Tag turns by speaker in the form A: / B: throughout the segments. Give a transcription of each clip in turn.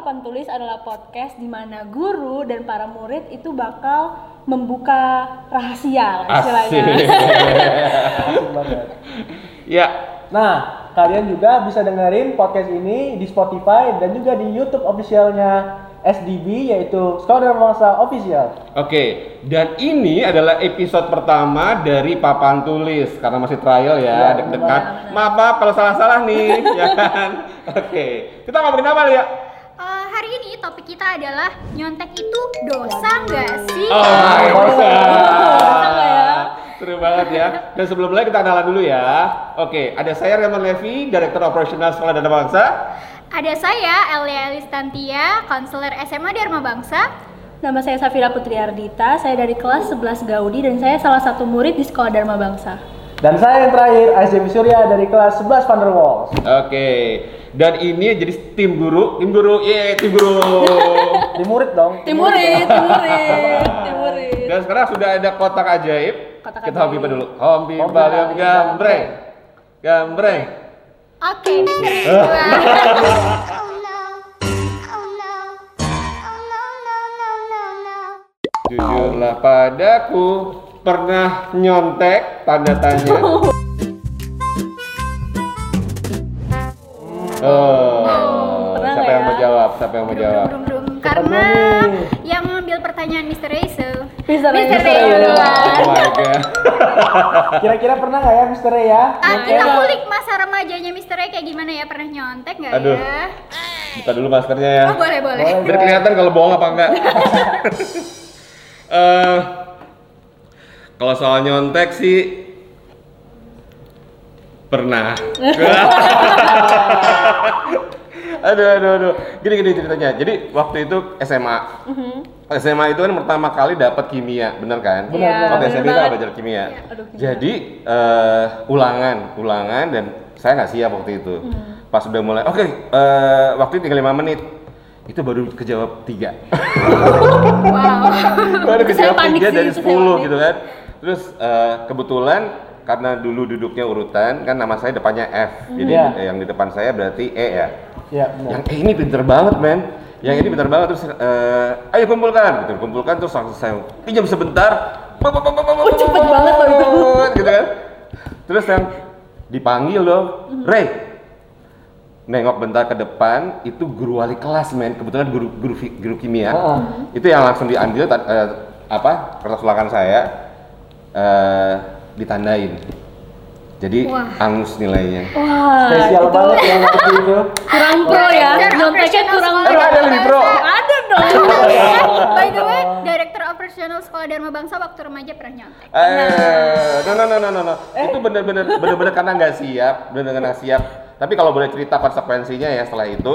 A: Papan tulis adalah podcast di mana guru dan para murid itu bakal membuka rahasia lah istilahnya.
B: Asik banget.
C: Ya,
B: Nah, kalian juga bisa dengerin podcast ini di Spotify dan juga di YouTube officialnya SDB yaitu Sekolah Bangsa Official.
C: Oke, dan ini adalah episode pertama dari papan tulis karena masih trial ya,
B: Ya,
C: deg-degan.
A: benar.
C: Maaf, maaf kalau salah-salah nih, ya kan? Oke, kita ngomongin apa ya?
D: Hari ini topik kita adalah nyontek itu dosa nggak sih?
C: Oh, my God.
A: Dosa nggak ya?
C: Seru banget ya. Dan sebelum mulai kita kenalan dulu ya. Oke, ada saya Raymond Levi, Direktur Operasional Sekolah Dharma Bangsa.
D: Ada saya Elia Elistantia, konselor SMA Dharma Bangsa.
A: Nama saya Safira Putri Ardita, saya dari kelas 11 Gaudi dan saya salah satu murid di Sekolah Dharma Bangsa.
B: Dan saya yang terakhir, Aisyah Surya dari kelas 11 Van der Waals.
C: Oke, dan ini jadi tim guru, tim guru, ye, tim guru.
B: Di murid dong.
A: Tim murid, tim murid, tim murid.
C: Dan sekarang sudah ada kotak ajaib.
A: Kotak
C: kita
A: ajaib.
C: hobi dulu. Hobi balem gambreng. Gambreng.
D: Oke, Mister Ridwan.
E: Oh no. Oh no. Oh no, no, no, no, no.
C: Jujurlah padaku, pernah nyontek tanda tanya. Oh,
A: Pernah
C: siapa
A: nggak
C: yang
A: ya?
C: mau jawab? Siapa yang mau jawab?
D: Dum, dum, dum. Karena
B: nih.
D: yang mengambil pertanyaan Mister.
A: Mister
D: Mister
A: Ray.
C: Oh my god.
B: Kira-kira pernah nggak ya Mister Ray ya?
D: Ah, kita kulik masa remajanya Mister Ray kayak gimana ya? Pernah nyontek nggak
C: Aduh.
D: ya?
C: Buka dulu maskernya ya.
D: Oh boleh boleh.
B: Boleh.
C: Biar kelihatan kalau bohong apa enggak. Eh, kalau soal nyontek sih pernah. aduh, aduh, aduh. Gini, gini ceritanya. Jadi waktu itu SMA. SMA itu kan pertama kali dapat kimia, bener kan?
B: Benar,
A: Iya,
B: benar.
C: Waktu
A: bener
C: SMA
A: banget.
C: belajar kimia.
A: Aduh, kimia.
C: Jadi eh, ulangan, ulangan dan saya nggak siap waktu itu. Pas udah mulai, oke, eh, waktu itu tinggal 5 menit. Itu baru kejawab tiga.
D: Wow.
C: baru
A: Saya
C: kejawab
A: panik
C: tiga dari
A: itu saya
C: 10
A: panik.
C: gitu kan. Terus eh, kebetulan karena dulu duduknya urutan kan nama saya depannya F. Jadi
B: Iya.
C: eh, yang di depan saya berarti E ya.
B: Ya, benar.
C: Yang E ini pinter banget men. Yang ini pinter banget terus eh, ayo kumpulkan gitu. Kumpulkan terus langsung saya pinjam sebentar.
A: Oh, cepet banget loh itu.
C: gitu kan. Terus yang dipanggil dong, Ray. Nengok bentar ke depan, itu guru wali kelas men, kebetulan guru guru, guru kimia.
B: Heeh.
C: Itu yang langsung diambil eh, apa kertas ulangan saya eh, ditandain. Jadi
D: Wah.
C: angus nilainya.
A: Wah,
B: Spesial
A: itu
B: banget yang waktu itu.
A: kurang pro ya. Nyonteknya
D: Operational
A: kurang
C: Aduh, ada lebih pro.
A: Ada dong.
D: By the way, Direktur Operasional Sekolah Dharma Bangsa waktu remaja pernah nyontek.
C: Eh, no, no, no, no, no, no. Itu bener-bener, bener-bener karena nggak siap, bener-bener nggak siap. Tapi kalau boleh cerita konsekuensinya ya setelah itu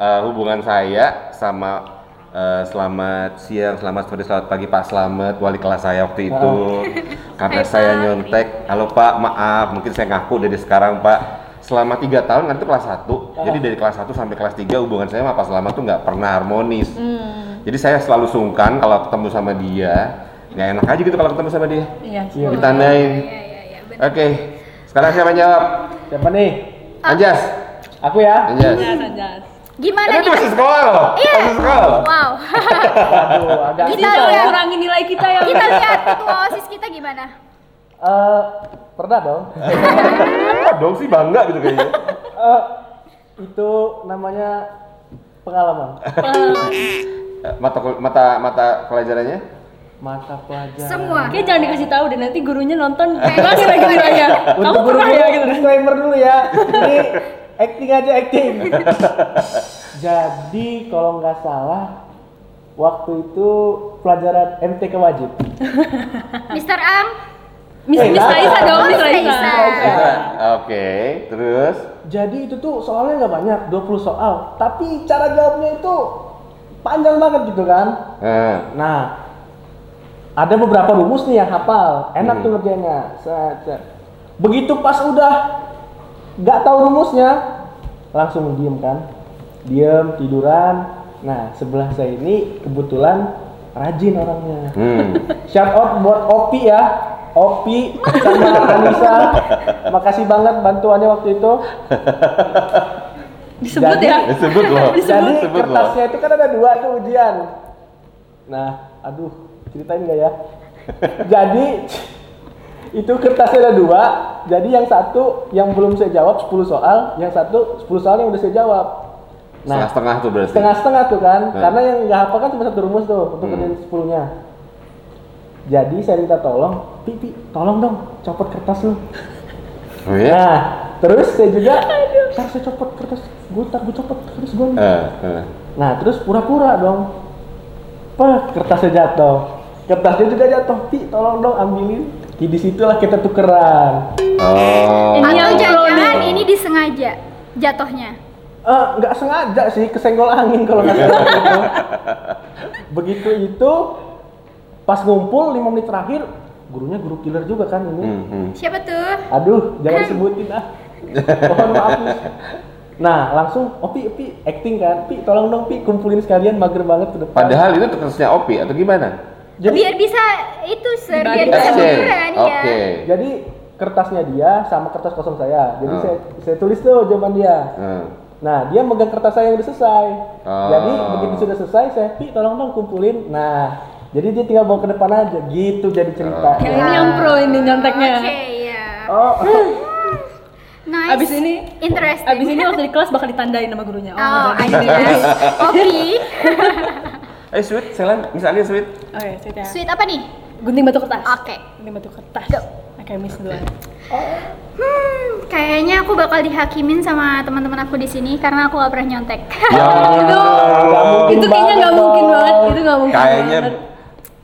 C: eh, hubungan saya sama eh, selamat siang, selamat sore, selamat pagi Pak Slamet, wali kelas saya waktu itu. Karena
D: Hai,
C: saya nyontek, halo Pak, maaf, mungkin saya ngaku dari sekarang Pak. Selama tiga tahun kan itu kelas 1 jadi dari kelas 1 sampai kelas 3 hubungan saya sama Pak Slamet tuh nggak pernah harmonis. Jadi saya selalu sungkan kalau ketemu sama dia, nggak enak aja gitu kalau ketemu sama dia.
A: Iya.
B: Iya.
C: Ditandain.
D: Iya iya iya benar.
C: Oke, sekarang siapa yang jawab?
B: Siapa nih?
C: Anjas.
B: Aku ya.
C: Anjas.
A: Jangan, jangan.
D: Gimana
C: itu
D: nih?
C: masih sekolah loh.
D: Iya.
C: Masih sekolah loh.
D: Wow.
B: Aduh, agak
D: Kita
A: Kita
D: lihat.
A: kurangin nilai kita ya.
D: Kita lihat ketua OSIS kita gimana?
B: Eh, pernah dong.
C: Apa dong sih bangga gitu kayaknya.
B: Eh, itu namanya pengalaman.
C: Eh, Mata mata mata pelajarannya?
B: Mata pelajaran.
D: Semua.
A: Kayaknya jangan dikasih tahu deh nanti gurunya nonton kurangin lagi nilainya. Kamu
B: Untuk
A: pernah ya gitu.
B: disclaimer dulu ya. Ini acting aja acting. Jadi kalau nggak salah waktu itu pelajaran MTK wajib.
D: Mister Am,
A: Miss
B: Eh,
A: Miss. Raisa dong,
D: Oh,
A: Miss Raisa.
C: Oke, terus
B: Jadi itu tuh soalnya nggak banyak, 20 soal. Tapi cara jawabnya itu panjang banget gitu kan.
C: eh,
B: Nah, ada beberapa rumus nih yang hafal, enak
C: Hmm.
B: tuh ngerjainnya. Set. Begitu pas udah nggak tahu rumusnya, langsung diem kan, diem tiduran. Nah, sebelah saya ini kebetulan rajin orangnya.
C: hmm.
B: Shout out buat Opi ya, Opi sama Anissa, makasih banget bantuannya waktu itu.
A: Disebut
B: Jadi-
A: ya.
C: Disebut loh.
B: Jadi
C: Disebut loh.
B: kertasnya itu kan ada dua tuh ujian. Nah, aduh, ceritain nggak ya? jadi itu kertasnya ada dua. Jadi yang satu yang belum saya jawab 10 soal, yang satu 10 soal yang udah saya jawab. Nah,
C: Setengah-setengah tuh berarti.
B: setengah-setengah tuh kan,
C: Nah.
B: karena yang nggak hafal kan cuma satu rumus tuh untuk
C: Hmm.
B: kerjain 10-nya. Jadi saya minta tolong, Pi, Pi, tolong dong copot kertas lu.
C: Oh ya?
B: Nah, terus saya juga, ntar saya copot kertas, gue ntar gue copot kertas gue. nih."
C: Eh, eh.
B: Nah, terus pura-pura dong. Apa kertasnya jatuh. Kertasnya juga jatuh. Pi, tolong dong ambilin. Di di situlah kita tukeran.
C: Oh.
A: Ini yang
D: Atau jangan ini disengaja jatuhnya.
B: Eh, nggak sengaja sih, kesenggol angin kalau nggak salah itu. Begitu itu, pas ngumpul 5 menit terakhir, gurunya guru killer juga kan ini.
C: Hmm, hmm.
D: Siapa tuh?
B: Aduh, jangan sebutin ah. Mohon maaf. Nah, langsung, oh Pi, Pi, acting kan. Pi, tolong dong Pi, kumpulin sekalian, mager banget ke depan.
C: Padahal itu kertasnya Opi atau gimana?
B: Jadi-
D: biar bisa itu sir, biar bisa ya.
C: Oke.
B: Jadi kertasnya dia sama kertas kosong saya. Jadi
C: Hmm.
B: saya saya tulis tuh jawaban dia.
C: Hmm.
B: Nah, dia megang kertas saya yang udah selesai.
C: Oh.
B: Jadi begitu sudah selesai, saya pi tolong dong kumpulin. Nah, jadi dia tinggal bawa ke depan aja. Gitu jadi cerita.
A: Yang ini yang pro ini nyonteknya.
D: Oke, ya.
B: Oh,
D: Nice.
A: Abis ini,
D: interesting.
A: abis ini waktu di kelas bakal ditandain sama gurunya.
D: Oh, I see.
A: ini.
D: Oke.
C: Eh, sweet, Selan, misalnya sweet.
A: Oke, sweet ya.
D: Sweet apa nih?
A: Gunting batu kertas.
D: Oke.
A: Gunting batu kertas.
D: Go.
A: Oke, miss duluan.
D: Hmm, kayaknya aku bakal dihakimin sama teman-teman aku di sini karena aku gak pernah nyontek.
C: Ya
A: itu,
B: mungkin
A: itu kayaknya nggak mungkin
B: dong.
A: banget. Itu nggak mungkin
C: Kayaknya
A: banget.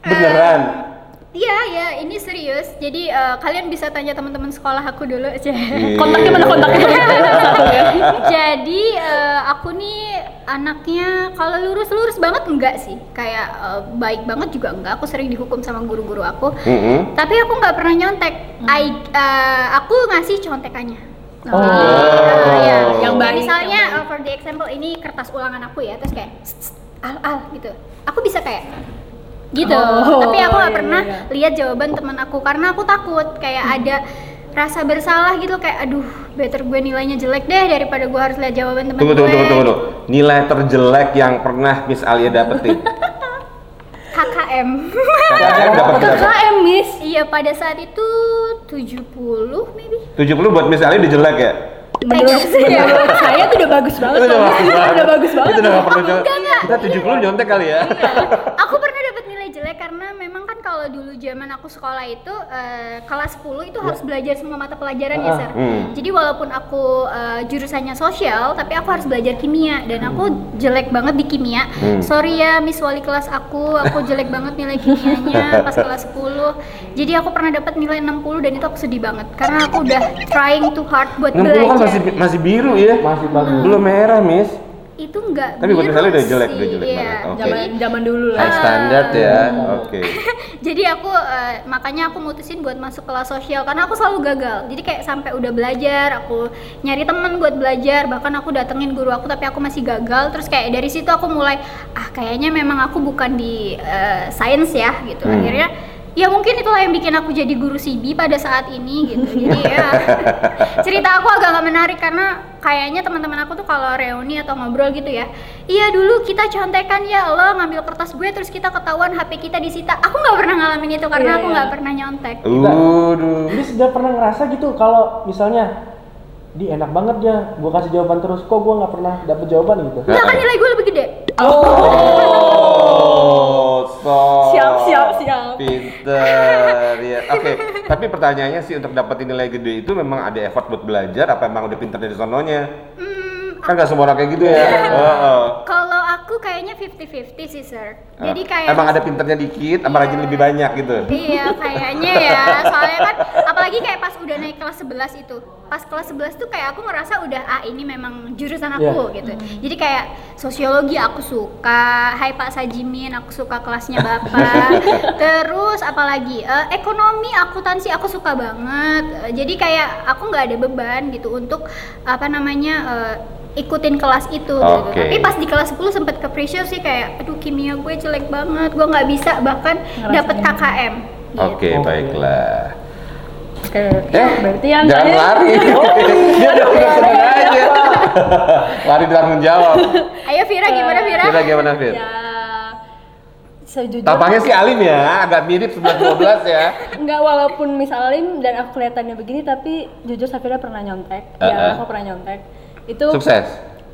C: beneran.
D: Iya, ya, ini serius. Jadi eh, kalian bisa tanya teman-teman sekolah aku dulu aja.
A: Kontaknya mana kontaknya? Ya.
D: Jadi eh, aku nih anaknya kalau lurus-lurus banget enggak sih. Kayak eh, baik banget juga enggak. Aku sering dihukum sama guru-guru aku.
C: Mm-mm.
D: Tapi aku nggak pernah nyontek. I- eh, aku ngasih contekannya.
B: Oh.
D: Ah, iya.
A: Yang
D: Kayak
A: baik,
D: misalnya
A: yang baik.
D: uh, for the example ini kertas ulangan aku ya, terus kayak "Tss, tss, al al gitu. Aku bisa kayak gitu.
A: Oh,
D: Tapi aku nggak
A: iya,
D: pernah
A: iya.
D: lihat jawaban teman aku karena aku takut kayak ada rasa bersalah gitu kayak aduh better gue nilainya jelek deh daripada gue harus lihat jawaban teman
C: Tunggu,
D: gue.
C: tunggu, tunggu, tunggu, tunggu. Nilai terjelek yang pernah Miss Alia dapetin.
D: KKM.
C: KKM dapat berapa?
A: KKM, miss.
D: iya pada saat itu 70 maybe.
C: 70 buat Miss Alia udah jelek ya?
A: Menurut,
D: Enggak sih, ya.
A: menurut saya tuh udah bagus banget.
C: Itu udah bagus banget.
A: Udah bagus banget.
C: Itu udah perlu. Kita 70 nyontek kali ya.
D: aku pernah dapat nilai jelek karena memang kan kalau dulu zaman aku sekolah itu eh, kelas 10 itu harus belajar semua mata pelajaran ya,
B: Ah,
D: Sir.
C: hmm.
D: Jadi walaupun aku eh, jurusannya sosial, tapi aku harus belajar kimia dan aku jelek banget di kimia.
C: Hmm.
D: Sorry ya Miss Wali kelas aku, aku jelek banget nilai kimianya pas kelas 10. Jadi aku pernah dapat nilai 60 dan itu aku sedih banget karena aku udah trying too hard buat
C: 60
D: belajar.
C: kan masih masih biru ya?
B: masih bagus.
C: Belum merah, Miss.
D: Itu enggak
C: Tapi misalnya udah jelek,
D: sih,
C: udah jelek
D: iya.
C: banget. Oke.
A: Zaman zaman dulu lah.
C: High standard ya. Oke.
D: Jadi aku eh, makanya aku mutusin buat masuk kelas sosial karena aku selalu gagal. Jadi kayak sampai udah belajar, aku nyari temen buat belajar, bahkan aku datengin guru aku tapi aku masih gagal. Terus kayak dari situ aku mulai ah kayaknya memang aku bukan di eh, sains ya gitu.
C: Hmm.
D: Akhirnya ya mungkin itulah yang bikin aku jadi guru CB pada saat ini gitu. Jadi ya cerita aku agak gak menarik karena kayaknya teman-teman aku tuh kalau reuni atau ngobrol gitu ya. Iya dulu kita contekan ya Allah ngambil kertas gue terus kita ketahuan HP kita disita. Aku nggak pernah ngalamin itu karena
A: Iya,
D: aku
A: iya.
D: nggak pernah nyontek.
C: Waduh.
B: Ini sudah pernah ngerasa gitu kalau misalnya di enak banget ya, gua kasih jawaban terus kok gua nggak pernah dapet jawaban gitu.
D: Enggak kan nilai gue lebih gede.
C: Oh, Pinter ya. Oke, tapi pertanyaannya sih untuk dapetin nilai gede itu memang ada effort buat belajar apa emang udah pinter dari sononya?
D: Hmm,
C: Kan nggak semua orang kayak gitu ya. Heeh.
D: kalau aku kayaknya 50-50 sih sir. Jadi kayak
C: emang ada pinternya dikit, apa rajin lebih banyak gitu.
D: Iya, kayaknya ya. Soalnya kan apalagi kayak pas udah naik kelas 11 itu. Pas kelas 11 tuh kayak aku ngerasa udah ah ini memang jurusan aku gitu. Jadi kayak sosiologi aku suka, Hai Pak Sajimin aku suka kelasnya Bapak. Terus apalagi Eh, ekonomi, akuntansi aku suka banget. Eh, jadi kayak aku nggak ada beban gitu untuk apa namanya eh, ikutin kelas itu gitu.
C: Oke.
D: Tapi pas di kelas 10 sempet ke pressure sih kayak aduh kimia gue jelek banget, gue nggak bisa bahkan dapet KKM. Gitu.
C: Oke, baiklah.
A: Oke.
C: Eh,
A: berarti yang
C: jangan lari. Dia udah udah seneng aja. Lari tanggung jawab.
D: Ayo Vira gimana Vira?
C: Kira gimana, Fit?
A: Ya sejujurnya
C: Tampangnya sih Alim ya, agak mirip 11-12 ya.
A: Enggak walaupun misal Alim dan aku kelihatannya begini tapi jujur Safira pernah nyontek.
C: Eh, eh.
A: Ya, aku pernah nyontek. Itu
C: Sukses.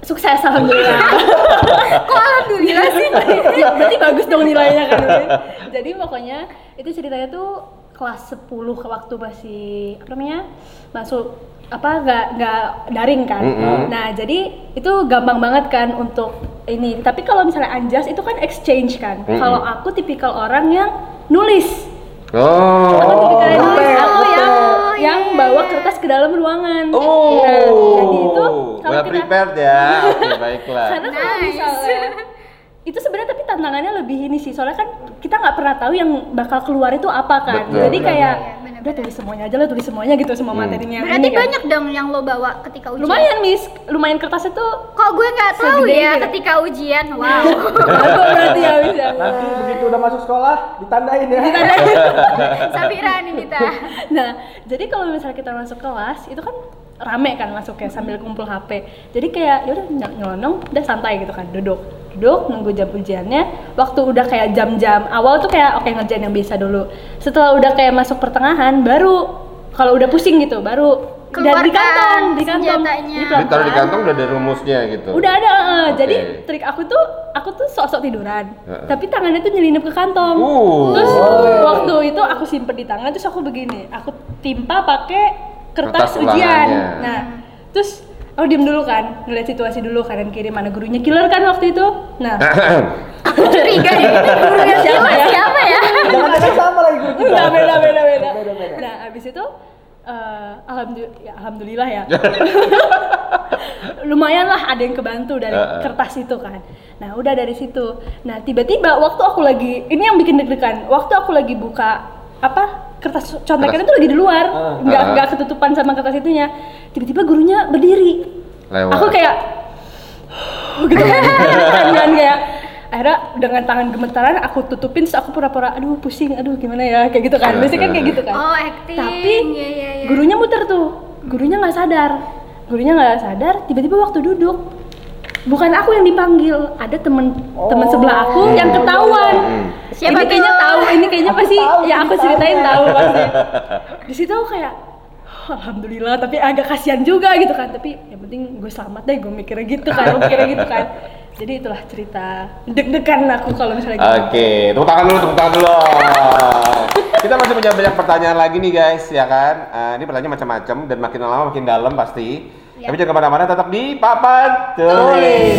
A: Sukses alhamdulillah.
D: Kok alhamdulillah sih?
A: Berarti bagus dong nilainya kan. Jadi pokoknya itu ceritanya tuh kelas 10 ke waktu masih apa namanya? masuk apa nggak nggak daring kan.
C: Mm-mm.
A: Nah, jadi itu gampang banget kan untuk ini. Tapi kalau misalnya Anjas itu kan exchange kan.
C: Mm-mm.
A: Kalau aku tipikal orang yang nulis.
C: Oh.
A: Aku tipikal yang nulis.
B: betul,
A: Aku yang
D: betul.
A: yang
D: Iya,
A: bawa kertas ke dalam ruangan.
C: Oh.
A: Nah, jadi itu kalau
C: well
A: kita
C: prepared ya. Oke, baiklah.
A: karena kalau
D: Nice.
A: misalnya itu sebenarnya tapi tantangannya lebih ini sih soalnya kan kita nggak pernah tahu yang bakal keluar itu apa kan
C: Betul,
A: jadi
C: benar.
A: kayak
D: Iya, benar,
A: udah tulis semuanya aja lah tulis semuanya gitu semua
C: Hmm.
A: materinya
D: Berarti
A: ini kan.
D: banyak dong yang lo bawa ketika ujian.
A: lumayan miss lumayan kertasnya tuh
D: Kok gue nggak tahu ya
A: ini.
D: ketika ujian. Wow.
A: berarti ya bisa
B: Nanti begitu udah masuk sekolah ditandain ya.
D: Safira nih Nita.
A: nah jadi kalau misalnya kita masuk kelas itu kan rame kan masuknya sambil kumpul HP jadi kayak ya udah ny- nyelonong udah santai gitu kan duduk duduk nunggu jam ujiannya waktu udah kayak jam-jam awal tuh kayak oke ngerjain yang biasa dulu setelah udah kayak masuk pertengahan baru kalau udah pusing gitu baru dan di
D: Keluarkan
A: kantong di kantong
D: senjatanya.
A: Jadi
C: Jadi taruh di kantong udah ada rumusnya gitu.
A: udah ada eh. jadi
C: Oke.
A: trik aku tuh aku tuh sok-sok tiduran
C: Heeh.
A: tapi tangannya tuh nyelinap ke kantong
C: Uh.
A: terus
B: Boleh.
A: waktu itu aku simpen di tangan terus aku begini aku timpa pakai kertas,
C: Kertas
A: ujian
C: ulangannya.
A: nah terus aku diem dulu kan ngeliat situasi dulu kanan kiri mana gurunya. Killer kan waktu itu? Nah.
D: Aku curiga nih. Gurunya siapa ya? Siapa ya?
B: Jangan-jangan sama lagi guru kita.
A: beda beda beda. Nah abis itu eh, alhamdulillah ya alhamdulillah ya. Lumayan lah ada yang kebantu dari
C: Heeh.
A: kertas itu kan. Nah udah dari situ. Nah tiba-tiba waktu aku lagi ini yang bikin deg-degan. Waktu aku lagi buka apa kertas contekannya tuh lagi di luar
B: Heeh.
A: nggak
C: Heeh.
A: nggak ketutupan sama kertas itunya tiba-tiba gurunya berdiri
C: Lewat.
A: aku kayak gitu kan kan kayak akhirnya dengan tangan gemetaran aku tutupin terus aku pura-pura aduh pusing aduh gimana ya kayak gitu kan biasanya kan kayak gitu kan
D: Oh, acting.
A: tapi
D: Iya, iya, iya.
A: gurunya muter tuh gurunya nggak sadar gurunya nggak sadar tiba-tiba waktu duduk bukan aku yang dipanggil ada temen temen sebelah aku yang ketahuan
C: Hmm.
D: Siapa
A: ini kayaknya tahu ini kayaknya
B: Aku
A: pasti
B: tahu
A: ya aku ceritain tahu pasti di situ aku kayak "Oh, alhamdulillah tapi agak kasihan juga gitu kan tapi yang penting gue selamat deh gue mikirnya gitu kan gue mikirnya gitu kan jadi itulah cerita deg-degan aku kalau misalnya gitu
C: Oke, tepuk tangan dulu, tepuk tangan dulu. Kita masih punya banyak pertanyaan lagi nih guys, ya kan? Eh, ini pertanyaan macam-macam dan makin lama makin dalam pasti.
D: Ya.
C: Tapi jangan ke mana-mana, tetap di papan tulis.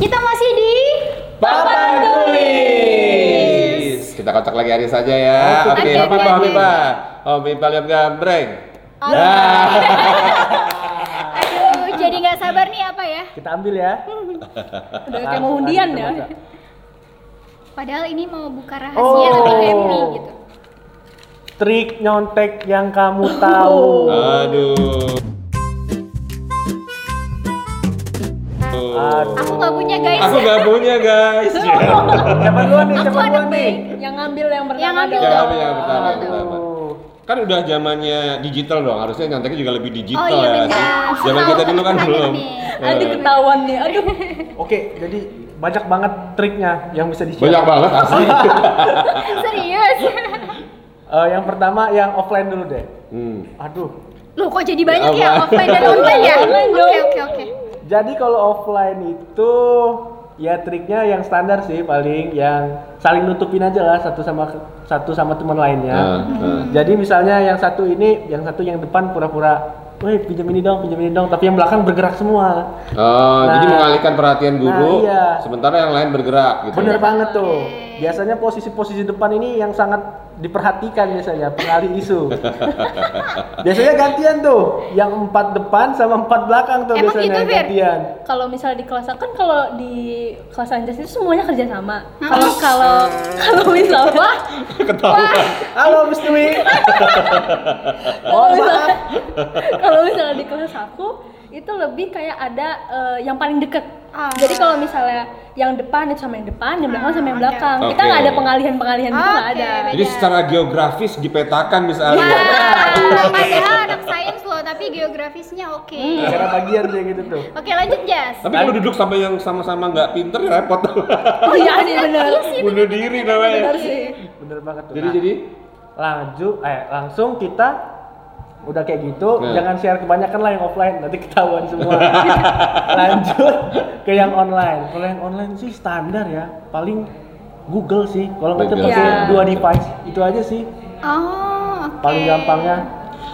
D: Kita masih di
C: Papan tulis. Kita kocok lagi hari saja ya. Oke,
D: Oke,
C: Habibah,
D: oke, oke.
C: Habibah. Habibah lihat gambreng.
D: Oh,
C: Ya.
D: Aduh, jadi nggak sabar nih apa ya?
B: Kita ambil ya.
A: udah kayak mau undian ya
D: Padahal ini mau buka rahasia
B: Oh.
D: tapi happy gitu.
B: Trik nyontek yang kamu tahu.
C: Aduh.
B: Aduh.
D: Aku nggak punya guys.
C: Aku gak punya guys.
B: Siapa duluan nih?
D: Aku
B: Siapa duluan nih?
A: yang ngambil yang pertama
D: Yang ngambil
A: dong.
C: Ya,
D: dong.
C: yang pertama,
D: Aduh.
C: pertama. Kan udah zamannya digital dong, harusnya nyonteknya juga lebih digital
D: Oh iya
C: ya. Zaman kita dulu kan belum.
A: aduh ketahuan nih aduh
B: Oke, jadi banyak banget triknya yang bisa di-share.
C: Banyak banget asli.
D: Serius.
B: Eh, yang pertama yang offline dulu deh.
C: hmm.
B: Aduh.
D: Loh kok jadi banyak ya
C: Apa?
D: offline dan online ya? Oke oke oke.
B: Jadi kalau offline itu ya triknya yang standar sih paling yang saling nutupin aja lah satu sama satu sama teman lainnya.
C: Nah, nah.
B: Jadi misalnya yang satu ini, yang satu yang depan pura-pura, "Woi, pinjam ini dong, pinjam ini dong," tapi yang belakang bergerak semua.
C: Oh, jadi
B: Nah.
C: mengalihkan perhatian guru,
B: Nah, iya.
C: sementara yang lain bergerak gitu.
B: Bener banget tuh. Biasanya posisi-posisi depan ini yang sangat diperhatikan biasanya pengalih isu. biasanya gantian tuh, yang empat depan sama empat belakang tuh
D: Emang
B: biasanya
D: gitu,
B: gantian.
A: kalau misalnya di kelas aku kan kalau di kelas Anjas itu semuanya kerja sama. Kalau kalau kalau misalnya wah,
C: Ketahuan.
B: Halo, Miss Dwi.
A: kalau misalnya kalau misalnya di kelas aku itu lebih kayak ada eh, yang paling deket.
D: Ah.
A: Jadi kalau misalnya yang depan itu sama yang depan, yang belakang sama yang belakang. Kita
C: Oke.
A: nggak ada pengalihan-pengalihan gitu nggak
D: Oke,
A: ada.
D: beda.
C: Jadi secara geografis dipetakan misalnya.
D: Wah, padahal anak sains loh, tapi geografisnya oke.
B: Cara bagian dia gitu tuh.
D: Oke, lanjut Jas.
C: Tapi kalau duduk sampai yang sama-sama nggak pinter ya repot.
A: Oh iya sih benar.
C: Bunuh diri namanya.
A: Benar sih.
B: Bener banget tuh.
C: Jadi
B: Nah,
C: jadi
B: lanjut eh langsung kita udah kayak gitu
C: Nah.
B: jangan share kebanyakan lah yang offline nanti ketahuan semua lanjut ke yang online kalau yang online sih standar ya paling Google sih kalau nggak kita
C: Google.
B: pakai
A: Ya.
B: dua device itu aja sih
D: Oh, oke.
B: paling gampangnya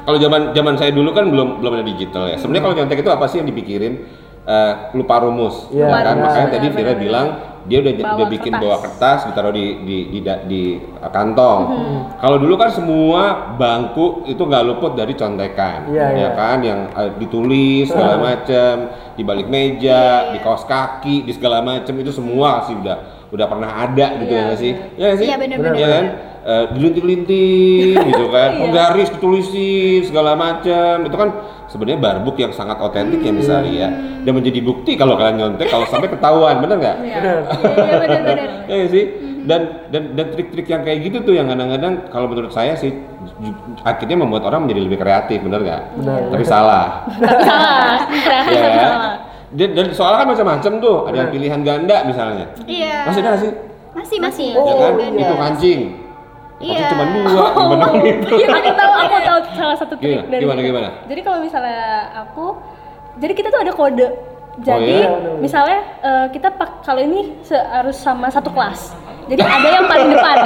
C: kalau zaman zaman saya dulu kan belum belum ada digital ya. Sebenarnya kalau nyontek itu apa sih yang dipikirin? Eh, lupa rumus,
B: Iya,
C: ya kan?
B: benar.
C: Makanya tadi
A: Benar,
C: Vira bilang dia udah
A: Bawa
C: udah bikin
A: kertas.
C: bawa kertas ditaruh di di di, da- di kantong.
A: Hmm.
C: Kalau dulu kan semua bangku itu nggak luput dari contekan,
B: Iya,
C: ya
B: iya.
C: kan? Yang eh, ditulis segala macam, di balik meja, di kaos kaki, di segala macam itu semua sih udah udah pernah ada gitu
A: Iya,
C: ya nggak sih? Ya sih?
D: Iya, benar-benar.
C: Iya kan? Eh, dilinting-linting gitu kan,
A: Iya.
C: penggaris ditulisin segala macam itu kan sebenarnya barbuk yang sangat otentik ya misalnya ya dan menjadi bukti kalau kalian nyontek kalau sampai ketahuan bener nggak?
A: Iya.
B: Bener.
D: Iya, benar-benar.
C: Ya nggak sih? Dan dan dan trik-trik yang kayak gitu tuh yang kadang-kadang kalau menurut saya sih akhirnya membuat orang menjadi lebih kreatif, bener nggak?
B: Benar.
C: Tapi salah.
A: Tapi salah. Kreatif
C: ya kan? Dan, dan soalnya kan macam-macam tuh, ada yang
B: Benar.
C: pilihan ganda misalnya.
D: Iya.
C: Masih ada nggak sih?
D: Masih, masih.
B: Oh,
C: ya kan?
B: iya.
C: Itu kancing.
D: Iya.
C: Cuma dua, gimana gitu?
A: Iya, aku tahu, aku tahu salah satu trik
C: Gimana?
A: dari
C: Gimana, gimana?
A: Jadi kalau misalnya aku, jadi kita tuh ada kode. Jadi
C: iya?
A: misalnya eh, kita pak kalau ini harus sama satu kelas. Jadi ada yang paling depan.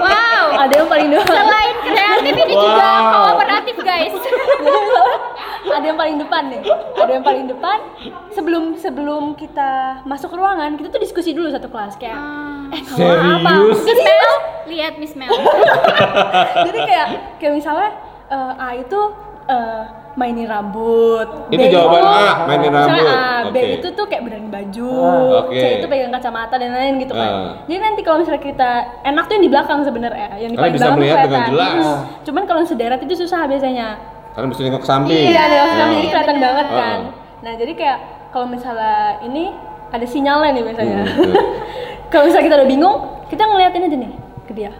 D: Wow.
A: Ada yang paling depan.
D: Selain kreatif ini juga
C: Wow.
D: kooperatif, guys.
A: Ada yang paling depan nih. Ada yang paling depan. Sebelum sebelum kita masuk ke ruangan, kita tuh diskusi dulu satu kelas kayak eh kalau apa?
C: Serius?
D: Miss Mel, lihat Miss Mel.
A: Jadi kayak kayak misalnya eh, A itu eh, mainin rambut.
C: Itu
A: B
C: jawaban A, mainin rambut.
A: A, B
C: Oke.
A: itu tuh kayak berani baju.
B: Ah,
C: oke.
A: C itu pegang kacamata dan lain-lain gitu kan.
C: Ah.
A: Jadi nanti kalau misalnya kita enak tuh yang di belakang sebenarnya, yang di paling
C: bisa
A: belakang
C: melihat dengan
A: kelihatan.
C: jelas.
A: Hmm. Cuman kalau sederet itu susah biasanya.
C: Karena bisa nengok ke samping.
A: Iya, ada yang
C: Ya.
A: jadi kelihatan
D: bener.
A: banget kan.
C: Ah.
A: Nah, jadi kayak kalau misalnya ini ada sinyalnya nih biasanya.
C: Hmm,
A: kalau misalnya kita udah bingung, kita ngeliatin aja nih ke dia.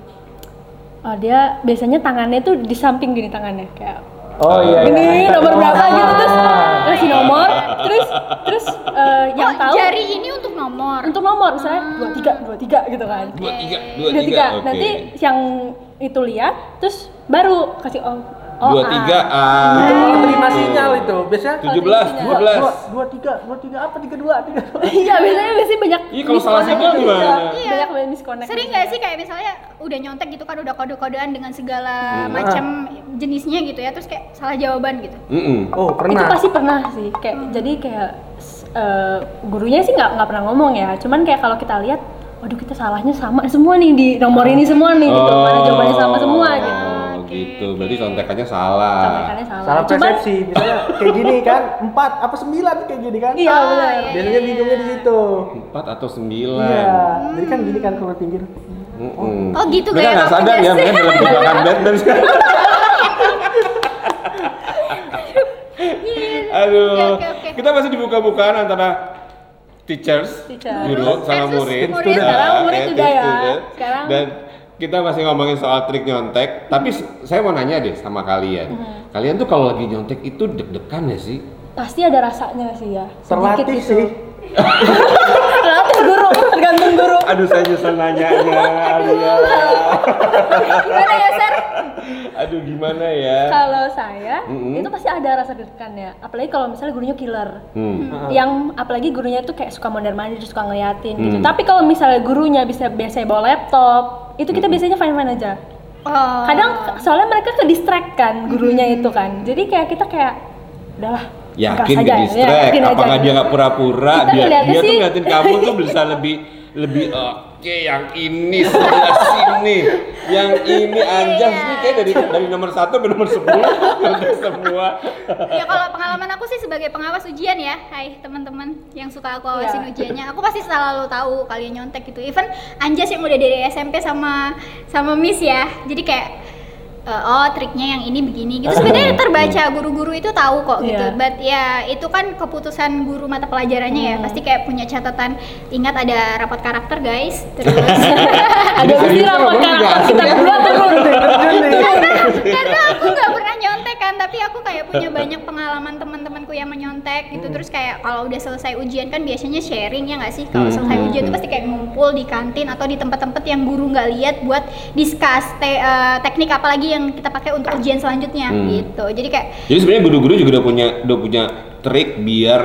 A: Oh, dia biasanya tangannya tuh di samping gini tangannya kayak
B: oh iya iya.
A: ini nomor berapa gitu terus
B: Ah.
A: ngasih nomor terus terus eh, yang
D: Oh,
A: tahu
D: jari ini untuk nomor.
A: untuk nomor misalnya dua tiga dua tiga gitu kan
C: Dua tiga, dua
A: dua
C: tiga.
A: nanti yang itu lihat terus baru kasih oh
C: Dua
A: A.
C: tiga A.
B: Itu terima sinyal itu biasanya
C: Tujuh belas, dua belas.
B: dua, tiga dua tiga apa tiga dua tiga dua
A: iya biasanya biasanya banyak
C: Iya, kalau salah sinyal
A: gitu.
C: gimana?
D: Iya.
A: banyak banget misconnect
D: Sering
A: gitu.
D: nggak sih kayak misalnya udah nyontek gitu kan udah kode-kodean dengan segala
C: Hmm.
D: macam jenisnya gitu ya terus kayak salah jawaban gitu.
C: Mm-mm.
B: oh
A: itu
B: pernah
A: pasti pernah sih kayak jadi kayak eh, gurunya sih nggak nggak pernah ngomong ya cuman kayak kalau kita lihat waduh kita salahnya sama semua nih di nomor ini semua nih gitu mana jawabannya sama semua gitu
C: Oh, gitu. Berarti contekannya salah.
A: contekannya salah,
B: salah
A: cuman
B: persepsi misalnya kayak gini kan empat apa sembilan kayak gini kan
A: iya
D: Oh,
A: benar
D: iya.
B: biasanya bingungnya di situ
C: Empat atau sembilan.
B: iya jadi kan gini kan kalau pinggir
C: Mm-mm.
D: Oh, gitu
C: Mereka
D: kayak
C: nggak sadar ya, mereka dalam jebakan Batman. Aduh,
D: Oke, oke, oke.
C: kita masih dibuka-bukaan antara teachers,
A: Teacher.
C: guru sama murid.
D: murid.
A: Sekarang
C: Ah,
A: murid
C: ya,
A: juga ya. Sekarang-
C: Dan kita masih ngomongin soal trik nyontek, tapi saya mau nanya deh sama kalian.
A: Hmm.
C: Kalian tuh kalau lagi nyontek itu deg-degan ya sih?
A: pasti ada rasanya sih ya sedikit
B: terlatih sih
A: terlatih guru tergantung guru
C: Aduh, saya nyesel nanyanya, Alia.
A: gimana ya Ser?
C: Aduh, gimana ya?
A: kalau saya
C: Mm-mm.
A: itu pasti ada rasa deg-degannya apalagi kalau misalnya gurunya killer
C: Hmm.
A: yang apalagi gurunya tuh kayak suka mondar mandir suka ngeliatin gitu
C: Hmm.
A: tapi kalau misalnya gurunya bisa biasa bawa laptop itu kita biasanya fine fine aja
D: Oh.
A: kadang soalnya mereka ke distract kan gurunya itu kan jadi kayak kita kayak udahlah
C: Yakin
A: aja
C: ke
A: ya,
C: distract?
A: yakin aja
C: Apakah
A: gitu.
C: dia nggak pura-pura? Dia, dia tuh ngeliatin kamu tuh bisa lebih lebih oke yang ini sebelah sini, yang ini anjas nih kayak dari dari nomor satu ke nomor sepuluh semua.
D: ya kalau pengalaman aku sih sebagai pengawas ujian ya hai teman-teman yang suka aku awasin
A: Iya.
D: ujiannya aku pasti selalu tahu kalian nyontek gitu even Anjas yang udah dari SMP sama sama Miss ya jadi kayak eh, oh triknya yang ini begini gitu. Sebenarnya terbaca guru-guru itu tahu kok gitu.
A: Iya.
D: but ya itu kan keputusan guru mata pelajarannya ya. Pasti kayak punya catatan ingat ada rapat karakter guys. Terus
A: Ada mesti
C: nggak
A: karakter? kita
C: ya?
A: berdua turun.
D: karena aku nggak pernah nyontek kan tapi aku kayak punya banyak pengalaman teman-temanku yang menyontek gitu terus kayak kalau udah selesai ujian kan biasanya sharing ya nggak sih kalau
C: Hmm,
D: selesai
C: hmm,
D: ujian tuh
C: hmm.
D: pasti kayak ngumpul di kantin atau di tempat-tempat yang guru nggak lihat buat discuss te- eh, teknik apa lagi yang kita pakai untuk ujian selanjutnya
C: Hmm.
D: gitu jadi kayak
C: Jadi sebenarnya guru-guru juga udah punya udah punya trik biar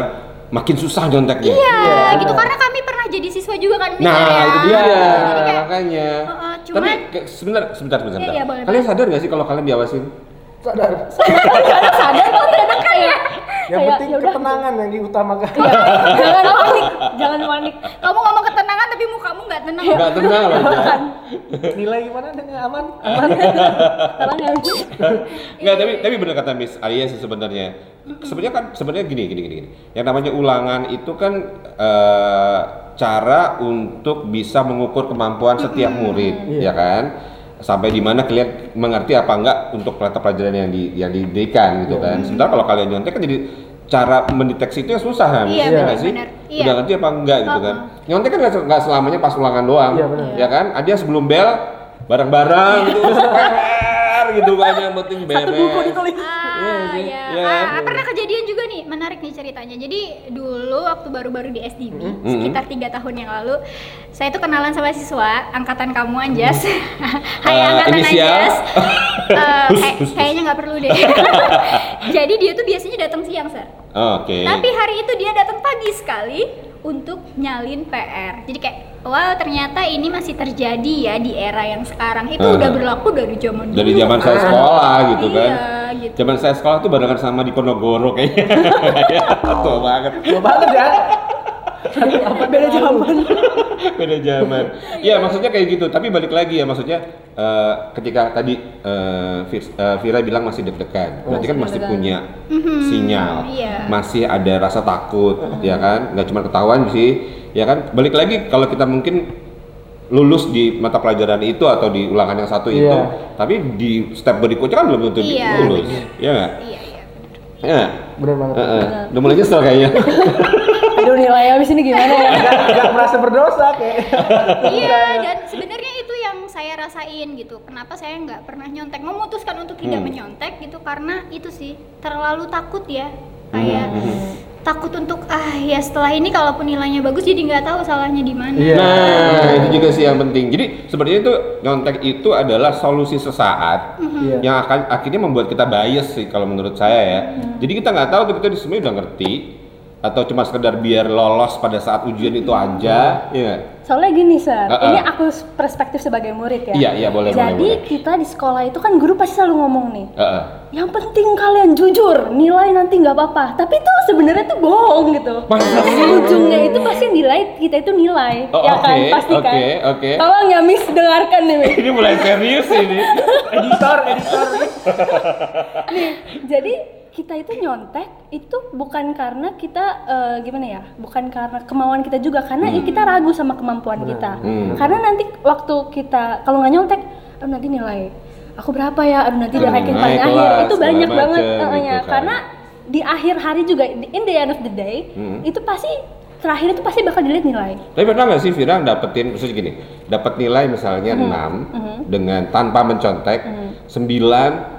C: makin susah nyonteknya.
D: iya gitu karena kami pernah jadi siswa juga kan
C: Nah,
D: ya.
C: itu dia
D: Jadi kayak,
C: makanya.
D: Heeh,
C: Tapi
D: cuman-
C: kayak- sebentar, sebentar, sebentar.
D: Iya, iya, boleh,
C: Kalian sadar gak sih kalau kalian diawasin?
B: Sadar.
A: Anak sadar kok ternyata kayak
B: Yang
A: kayak,
B: penting
A: ya udah.
B: ketenangan yang diutamakan.
A: jangan panik, jangan panik.
D: kamu ngomong ketenangan tapi mukamu nggak tenang
C: Enggak tenang loh.
B: Nilai gimana dengan aman?
A: Sekarang yang
C: Enggak, tapi tapi benar kata Miss Alia sih sebenarnya. Sebenarnya kan sebenarnya gini gini gini. Yang namanya ulangan itu kan eh, cara untuk bisa mengukur kemampuan setiap murid,
B: Iya.
C: ya kan? Sampai di mana kalian mengerti apa enggak untuk mata pelajaran yang di yang diberikan gitu kan. Sementara kalau kalian nyontek kan jadi cara mendeteksi itu yang susah kan?
D: Iya,
C: nggak
D: benar,
C: sih?
D: benar. Iya.
C: Udah ngerti apa enggak gitu kan? Nyontek kan nggak se- nggak selamanya pas ulangan doang,
B: Iya, benar.
C: ya kan? Ada sebelum bel bareng-bareng gitu, PR gitu kan yang penting beres.
A: satu buku ditulis.
D: Ah,
C: sih.
D: ya.
C: Iya
D: Ah,
C: kan?
D: pernah kejadian juga nih, menarik nih ceritanya. Jadi dulu waktu baru-baru di SDB,
C: Mm-hmm.
D: sekitar tiga tahun yang lalu, saya tuh kenalan sama siswa angkatan kamu Anjas. Hai
C: Eh,
D: angkatan
C: inisial?
D: Anjas. Eh,
C: Hus,
D: kayak- kayaknya nggak perlu deh. Jadi dia tuh biasanya datang siang, Sir.
C: Oke.
D: Tapi hari itu dia datang pagi sekali untuk nyalin PR. Jadi kayak, wow ternyata ini masih terjadi ya di era yang sekarang. Itu
C: Ah.
D: udah berlaku dari zaman dulu.
C: dari zaman saya
D: kan.
C: sekolah gitu kan.
D: Gitu.
C: Zaman saya sekolah tuh barengan sama di Ponorogo kayaknya. Tua banget.
B: Tua banget ya.
A: Apa beda zaman?
C: Beda zaman. Iya, maksudnya kayak gitu. Tapi balik lagi ya, maksudnya eh, ketika tadi eh, Fir- eh, Vira bilang masih deg-degan, berarti kan masih punya sinyal,
D: iya.
C: masih ada rasa takut, ya kan? Nggak cuma ketahuan sih, ya kan? Balik lagi kalau kita mungkin lulus di mata pelajaran itu atau di ulangan yang satu itu,
B: Iya.
C: tapi di step berikutnya kan belum tentu
D: Iya,
C: lulus,
D: benar.
C: ya nggak?
D: Iya, iya.
C: Ya.
B: Bener banget.
C: Heeh. Udah mulai nyesel kayaknya.
A: Aduh nilai habis ini gimana ya?
B: Gak, gak merasa berdosa kayak.
D: Iya, dan sebenarnya itu yang saya rasain gitu. Kenapa saya nggak pernah nyontek? Memutuskan untuk tidak
C: Hmm.
D: menyontek gitu karena itu sih terlalu takut ya. Kayak
C: Hmm.
D: Takut untuk ah ya setelah ini kalaupun nilainya bagus jadi nggak tahu salahnya di mana.
B: Iya.
C: Nah, itu juga sih yang penting. Jadi sebenarnya itu nyontek itu adalah solusi sesaat
B: Iya.
C: yang akan akhirnya membuat kita bias sih kalau menurut saya ya. Jadi kita nggak tahu tuh kita di sebenarnya udah ngerti atau cuma sekedar biar lolos pada saat ujian itu aja, ya nggak?
A: Soalnya gini, Sir.
C: Uh-uh.
A: Ini aku perspektif sebagai murid ya.
C: Iya, iya, boleh, boleh,
A: Jadi
C: boleh.
A: kita di sekolah itu kan guru pasti selalu ngomong nih.
C: Heeh.
A: Yang penting kalian jujur, nilai nanti nggak apa-apa. Tapi itu sebenarnya tuh bohong gitu.
C: Masa?
A: Ujungnya itu pasti nilai kita itu nilai,
C: Oh,
A: ya kan?
C: oke,
A: Pasti kan.
C: oke, oke.
A: Tolong ya Miss dengarkan nih. Miss.
C: Ini mulai serius ini.
B: editor, editor.
A: nih jadi kita itu nyontek itu bukan karena kita eh, gimana ya bukan karena kemauan kita juga karena ya kita ragu sama kemampuan kita.
C: Hmm.
A: karena nanti waktu kita kalau nggak nyontek aduh nanti nilai aku berapa ya? Aduh nanti udah
C: Hmm, naik
A: paling akhir itu banyak banget
C: gitu
A: eh, ya.
C: kan.
A: karena di akhir hari juga in the end of the day
C: Hmm.
A: itu pasti terakhir itu pasti bakal dilihat nilai.
C: Tapi pernah nggak sih Vira dapetin, maksudnya gini, dapat nilai misalnya 6 dengan tanpa mencontek, 9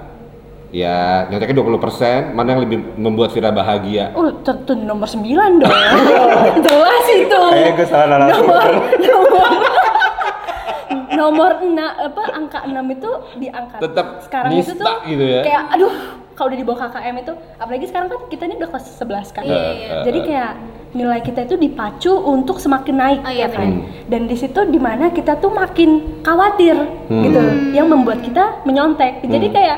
C: ya nyonteknya 20 mana yang lebih membuat Vira bahagia?
A: Oh, tentu nomor 9 dong. Jelas itu.
C: Eh, gue salah.
A: Nomor nomor nomor 6 apa angka 6 itu diangkat.
C: Tetap
A: sekarang itu tuh
C: gitu ya.
A: kayak aduh kalau udah di bawah KKM itu apalagi sekarang kan kita ini udah kelas 11 kan.
C: Iya, iya.
A: Jadi kayak nilai kita itu dipacu untuk semakin naik
D: Oh, iya,
A: ya kan.
C: benar.
A: Dan di situ di mana kita tuh makin khawatir
C: Hmm.
A: gitu yang membuat kita menyontek. Jadi
C: Hmm.
A: kayak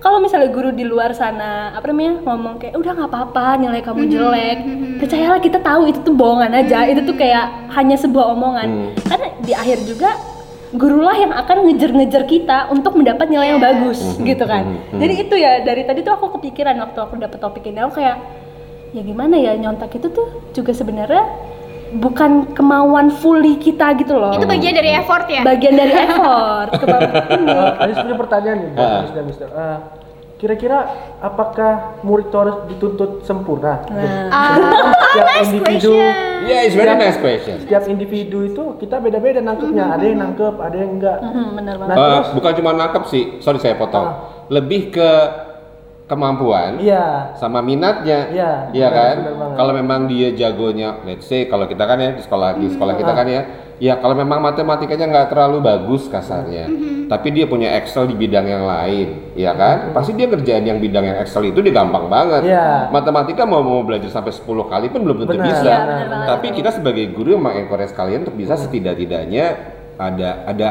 A: kalau misalnya guru di luar sana apa namanya ngomong kayak udah nggak apa-apa nilai kamu jelek. percayalah kita tahu itu tuh bohongan aja. Itu tuh kayak hanya sebuah omongan.
C: Hmm.
A: karena di akhir juga gurulah yang akan ngejar-ngejar kita untuk mendapat nilai yang bagus
C: Hmm,
A: gitu kan.
C: hmm, hmm.
A: jadi itu ya dari tadi tuh aku kepikiran waktu aku dapet topik ini. Aku kayak ya gimana ya nyontak itu tuh juga sebenarnya bukan kemauan fully kita gitu loh
D: Itu bagian dari effort ya.
A: bagian dari effort ini
B: Aziz punya pertanyaan nih buat. Aziz dan Mister. Eh, Kira-kira apakah murid itu harus dituntut sempurna?
D: Ah,
B: Setiap
D: nice
B: individu,
D: question.
C: Yeah, it's very nice question.
B: setiap individu itu kita beda-beda nangkepnya. Ada yang nangkep, ada yang enggak.
A: Hmm, bener banget
B: Nah,
C: Eh,
B: terus?
C: bukan cuma nangkep sih, sorry saya potong.
B: Ah.
C: Lebih ke kemampuan
B: Iya.
C: sama minatnya.
B: Iya,
C: Iya kan? Kalau memang dia jagonya, let's say kalau kita kan ya di sekolah di sekolah kita kan ya, ya kalau memang matematikanya nggak terlalu bagus kasarnya,
B: Mm-hmm.
C: tapi dia punya Excel di bidang yang lain, ya kan? Pasti dia kerjaan yang bidang yang Excel itu dia gampang banget.
B: Iya.
C: Matematika mau mau belajar sampai 10 kali pun belum tentu
B: Benar,
C: bisa.
B: Iya, benar
A: banget.
C: Tapi kita sebagai guru yang mengencourage kalian untuk bisa setidak-tidaknya ada ada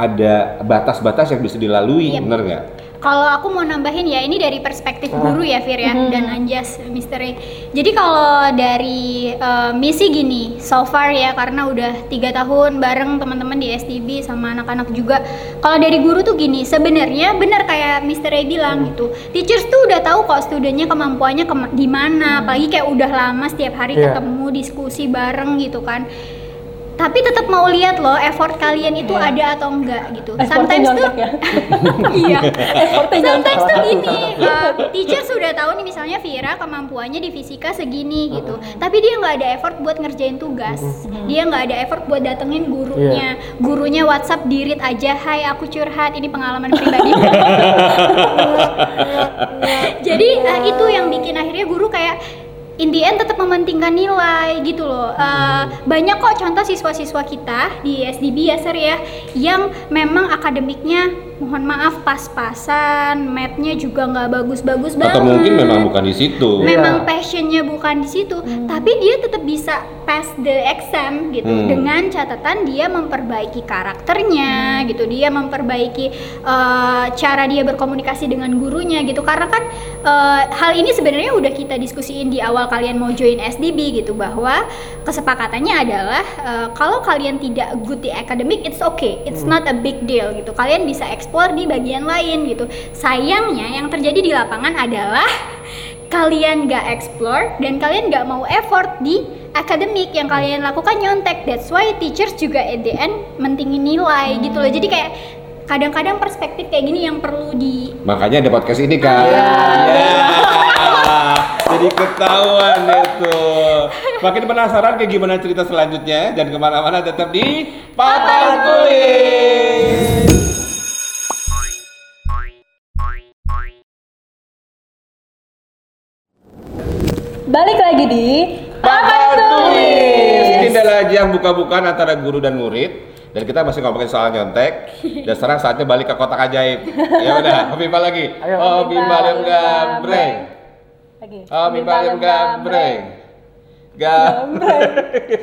C: ada batas-batas yang bisa dilalui,
D: Yep.
C: bener nggak?
D: Kalau aku mau nambahin ya ini dari perspektif
B: Ah.
D: guru ya Fir ya dan Anjas Misteri. Jadi kalau dari eh, misi gini, so far ya karena udah tiga tahun bareng teman-teman di STB sama anak-anak juga. Kalau dari guru tuh gini, sebenarnya benar kayak Misteri bilang gitu. Teachers tuh udah tahu kok studennya kemampuannya kema- di mana, apalagi kayak udah lama setiap hari
B: Iya.
D: ketemu diskusi bareng gitu kan. Tapi tetap mau lihat loh effort kalian itu
A: Iya.
D: ada atau enggak gitu.
A: Effortnya
D: Sometimes tuh
A: ya
D: iya. Sometimes tuh gini, uh, teacher sudah tahu nih misalnya Vira kemampuannya di fisika segini gitu, tapi dia nggak ada effort buat ngerjain tugas, dia nggak ada effort buat datengin gurunya, gurunya WhatsApp dirit aja, Hai aku curhat, ini pengalaman pribadi. Jadi uh, itu yang bikin akhirnya guru kayak in the end tetap mementingkan nilai gitu loh. Uh, banyak kok contoh siswa-siswa kita di SDB ya Sir ya yang memang akademiknya mohon maaf pas-pasan, mathnya juga nggak bagus-bagus banget.
C: Atau mungkin memang bukan di situ.
D: Memang passionnya bukan di situ, tapi dia tetap bisa pass the exam gitu
C: Hmm.
D: dengan catatan dia memperbaiki karakternya gitu, dia memperbaiki uh, cara dia berkomunikasi dengan gurunya gitu. Karena kan uh, hal ini sebenarnya udah kita diskusiin di awal kalian mau join SDB gitu bahwa kesepakatannya adalah uh, kalau kalian tidak good di academic it's okay, it's not a big deal gitu. Kalian bisa explore di bagian lain gitu. Sayangnya yang terjadi di lapangan adalah kalian nggak explore dan kalian nggak mau effort di akademik yang kalian lakukan nyontek that's why teachers juga at the end mentingin nilai gitu loh jadi kayak kadang-kadang perspektif kayak gini yang perlu di
C: Makanya ada podcast ini kan.
D: Iya.
C: Ya. Jadi ketahuan itu. Makin penasaran kayak gimana cerita selanjutnya dan ke mana-mana tetap di Papan Tulis.
A: Di
C: Papan Tulis. Ini adalah yang buka-bukaan antara guru dan murid. Dan kita masih ngomongin soal nyontek. Dan sekarang saatnya balik ke kotak ajaib. Ya udah, Hobi lagi.
B: Ayo.
C: Hobi Balim Gambreng.
A: lagi
C: Hobi Balim Gambreng. Gam.
A: Oke,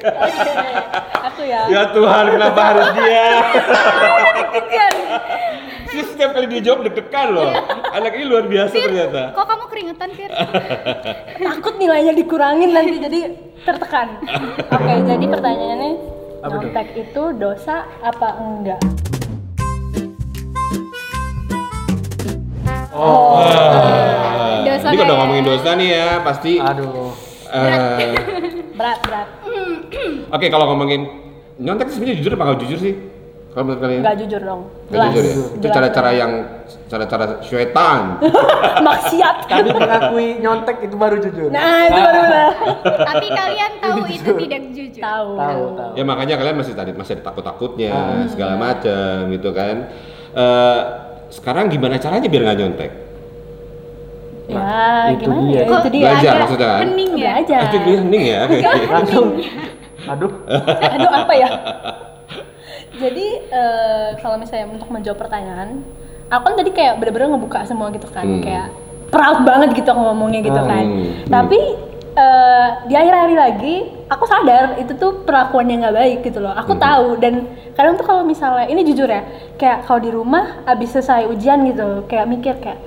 A: aku ya
C: Ya Tuhan, kenapa harus dia? Sih setiap kali dia jawab deg-degan loh. Anak ini luar biasa ternyata.
D: kok kamu keringetan Fir?
A: takut nilainya dikurangin nanti jadi tertekan oke jadi pertanyaannya
B: Apa
A: nyontek itu dosa apa enggak
C: Wah.
D: Dosa
C: Ini kalau udah ngomongin dosa nih ya, pasti.
B: Aduh.
C: eh,
A: berat berat
C: Oke, kalau ngomongin nyontek sebenarnya jujur apa nggak jujur sih? Kalau menurut kalian?
A: enggak jujur dong jelas
C: jujur ya? Itu
A: Jelas.
C: cara-cara yang cara-cara syaitan.
A: maksiat
B: Tapi mengakui nyontek itu baru jujur.
A: nah itu baru benar
D: tapi kalian tahu itu tidak jujur
A: tahu
B: Tahu, tahu.
C: ya makanya kalian masih tadi masih ada takut-takutnya
B: Ah.
C: segala macam gitu kan. Eh, sekarang gimana caranya biar nggak nyontek?
A: ya
B: itu
A: gimana
B: dia.
A: ya itu dia
C: Belajar
D: agak
C: maksudnya kan?
D: hening ya
A: belajar
C: Itu dia hening ya.
B: Langsung. Aduh.
A: aduh apa ya jadi eh, kalau misalnya untuk menjawab pertanyaan aku kan tadi kayak bener-bener ngebuka semua gitu kan
C: Hmm.
A: kayak proud banget gitu aku ngomongnya gitu
B: Hmm.
A: kan
C: Hmm.
A: tapi eh, di akhir hari lagi aku sadar itu tuh perlakuan yang nggak baik gitu loh aku
C: Hmm.
A: tahu dan kadang tuh kalau misalnya ini jujur ya kayak kalau di rumah abis selesai ujian gitu kayak mikir kayak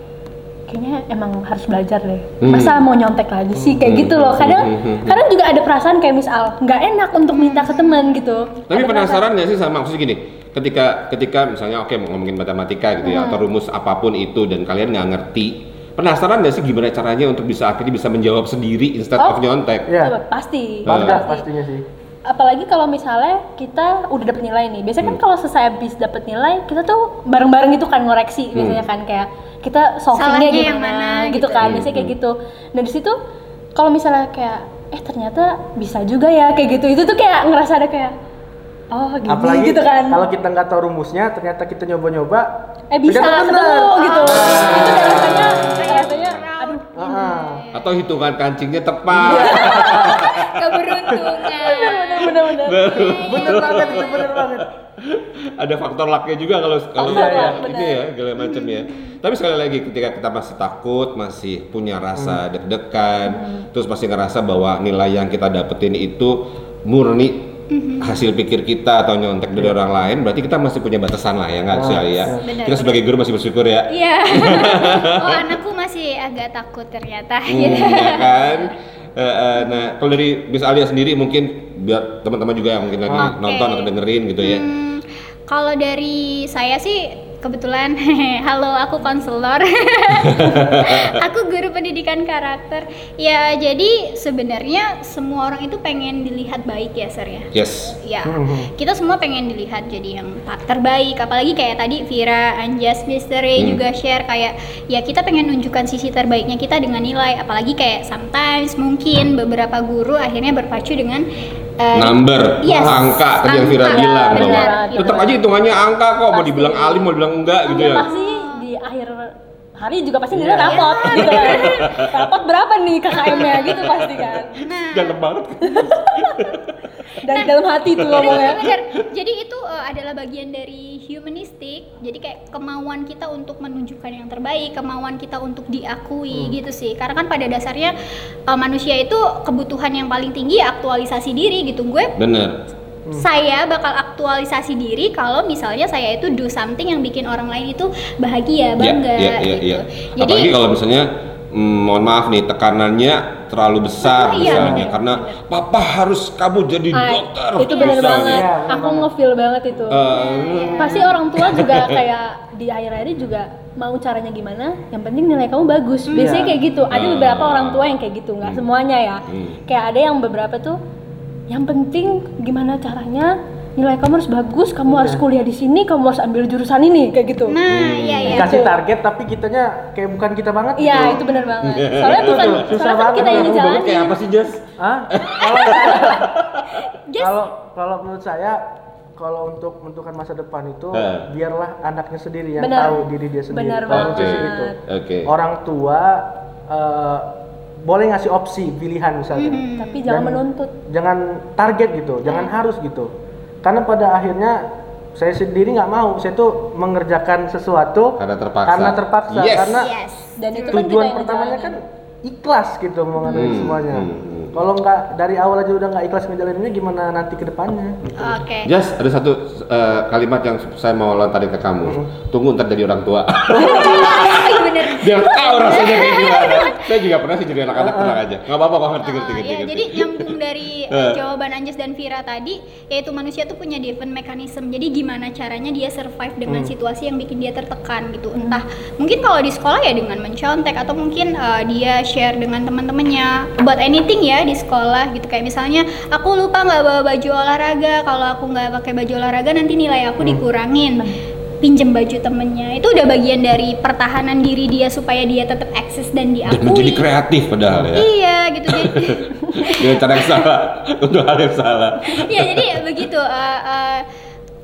A: kayaknya emang harus belajar deh
C: Hmm.
A: masa mau nyontek lagi sih kayak gitu loh kadang
C: Hmm.
A: kadang juga ada perasaan kayak misal nggak enak untuk minta ke teman gitu
C: Tapi
A: Ada
C: penasaran nggak sih sama maksudnya gini, ketika ketika misalnya oke mau ngomongin matematika gitu ya atau rumus apa pun itu dan kalian nggak ngerti, penasaran nggak sih gimana caranya untuk bisa akhirnya bisa menjawab sendiri instead
A: Oh.
C: of nyontek?
B: Iya.
A: perasaan- pasti pasti.
B: pastinya sih.
A: apalagi kalau misalnya kita udah dapet nilai nih biasanya
C: Hmm.
A: kan kalau selesai habis dapet nilai kita tuh bareng-bareng gitu kan ngoreksi biasanya kan kayak kita solvingnya
D: Salahnya yang
A: gimana
D: mana
A: gitu
D: gitu.
A: kan
C: Hmm,
A: biasanya kayak
C: hmm.
A: gitu nah di situ kalau misalnya kayak eh ternyata bisa juga ya kayak gitu itu tuh kayak ngerasa ada kayak oh gini
B: Apalagi
A: gitu kan
B: kalau kita nggak tahu rumusnya, ternyata kita nyoba-nyoba.
A: eh bisa ketemu gitu
D: Ah.
A: itu udah rasanya rasanya aduh
B: Ah.
C: Atau hitungan kancingnya tepat.
A: Iya.
D: keberuntungan
B: Bener banget itu bener banget.
C: ada faktor lucknya juga kalau kalau ya,
A: luck,
C: ini ya segala macam ya. Tapi sekali lagi ketika kita masih takut, masih punya rasa
A: Hmm.
C: deg-degan, terus masih ngerasa bahwa nilai yang kita dapetin itu murni
A: Hmm.
C: hasil pikir kita atau nyontek dari orang lain, berarti kita masih punya batasan lah ya nggak sih ya.
B: iya.
C: Kita sebagai guru masih bersyukur ya.
D: Iya. oh anakku masih agak takut ternyata.
C: Hmm,
D: gitu.
C: ya kan. Eh, eh, nah, kalau dari Miss Alia sendiri mungkin biar teman-teman juga yang mungkin lagi
D: Oke.
C: nonton atau dengerin gitu ya.
D: Hmm, kalau dari saya sih kebetulan halo aku konselor. aku guru pendidikan karakter. Ya, jadi sebenarnya semua orang itu pengen dilihat baik ya, Sir ya.
C: Yes.
D: Ya, kita semua pengen dilihat jadi yang terbaik. Apalagi kayak tadi Vira, Anjas, Mystery
C: Hmm.
D: juga share kayak ya kita pengen nunjukkan sisi terbaiknya kita dengan nilai. Apalagi kayak sometimes mungkin beberapa guru akhirnya berpacu dengan eh,
C: number,
D: Yes,
C: angka tadi yang Vira bilang bahwa
D: benar,
C: tetap aja hitungannya angka kok mau dibilang alim mau dibilang enggak gitu
A: Iya,
C: ya.
A: Hari juga pasti nilai rapot gitu kan rapot berapa nih KKM-nya gitu pasti kan
D: Nah,
C: Dalam banget.
A: dan dalam hati tuh ngomongnya.
D: Jadi itu eh, adalah bagian dari humanistik. Jadi kayak kemauan kita untuk menunjukkan yang terbaik, kemauan kita untuk diakui
C: Hmm.
D: gitu sih. Karena kan pada dasarnya eh, manusia itu kebutuhan yang paling tinggi aktualisasi diri gitu. Gue
C: Bener.
D: Saya bakal aktualisasi diri kalau misalnya saya itu do something yang bikin orang lain itu bahagia, bangga
C: Iya, iya,
D: gitu.
C: iya.
D: Jadi
C: Apalagi kalau misalnya mm, mohon maaf nih tekanannya terlalu besar
D: Oh, iya,
C: misalnya
D: bener,
C: karena papa harus kamu jadi
A: Ah,
C: dokter
A: itu bener
C: misalnya.
A: banget
B: Iya, bener
A: aku ngefeel banget itu
C: Eh,
A: pasti orang tua juga kayak di akhir-akhir juga mau caranya gimana yang penting nilai kamu bagus biasanya
B: Iya.
A: kayak gitu ada
C: Ah.
A: beberapa orang tua yang kayak gitu nggak
C: Hmm.
A: semuanya ya
C: Hmm.
A: kayak ada yang beberapa tuh yang penting gimana caranya nilai kamu harus bagus kamu harus
B: Iya.
A: kuliah di sini kamu harus ambil jurusan ini kayak gitu
D: nah, iya iya.
B: Dikasih
A: Gitu.
B: target tapi kitanya kayak bukan kita banget
A: Iya
B: gitu.
A: itu benar banget. Soalnya bukan,
B: Susah
A: soalnya kan
B: banget.
A: kita yang ngejalanin.
C: kayak apa sih Jas?
B: Hah? Kalau kalau kalau menurut saya kalau untuk menentukan masa depan itu
C: Eh.
B: biarlah anaknya sendiri yang
A: Benar.
B: tahu diri dia sendiri.
A: Benar banget.
B: gitu.
C: Oke.
B: Orang tua eh, boleh ngasih opsi pilihan misalnya.
A: Tapi jangan
B: Dan
A: menuntut.
B: Jangan target gitu, jangan harus gitu. Karena pada akhirnya saya sendiri nggak mau, saya tuh mengerjakan sesuatu
C: Karena terpaksa.
B: Karena terpaksa,
C: Yes.
B: karena
D: yes.
A: Dan itu kan
B: tujuan
A: yang
B: pertamanya kan ikhlas gitu mengenai
C: Hmm,
B: semuanya.
C: hmm, hmm.
B: Kalau nggak dari awal aja udah nggak ikhlas ngejalaninnya gimana nanti ke depannya? gitu.
D: Oke.
C: Jas, ada satu eh, kalimat yang saya mau lontarin ke kamu. Tunggu ntar jadi orang tua.
D: Iya bener.
C: Biar tahu rasanya kayak gimana. saya juga pernah sih jadi anak-anak tenang aja. Nggak apa-apa kok ngerti ngerti ngerti.
D: ya,
C: ngerti.
D: jadi nyambung dari
C: Eh.
D: jawaban Anjas dan Vira tadi, yaitu manusia tuh punya defense mechanism. Jadi gimana caranya dia survive dengan situasi yang bikin dia tertekan gitu. Entah mungkin kalau di sekolah ya dengan mencontek atau mungkin uh, dia share dengan teman-temannya about anything ya di sekolah gitu. Kayak misalnya aku lupa nggak bawa baju olahraga. Kalau aku nggak pakai baju olahraga nanti nilai aku dikurangin. Pinjem baju temennya itu udah bagian dari pertahanan diri dia supaya dia tetap eksis dan
C: Dan
D: diakui.
C: menjadi kreatif padahal ya.
D: Iya gitu jadi
C: Dengan cara yang salah. Untuk hal yang salah.
D: ya jadi begitu uh, uh,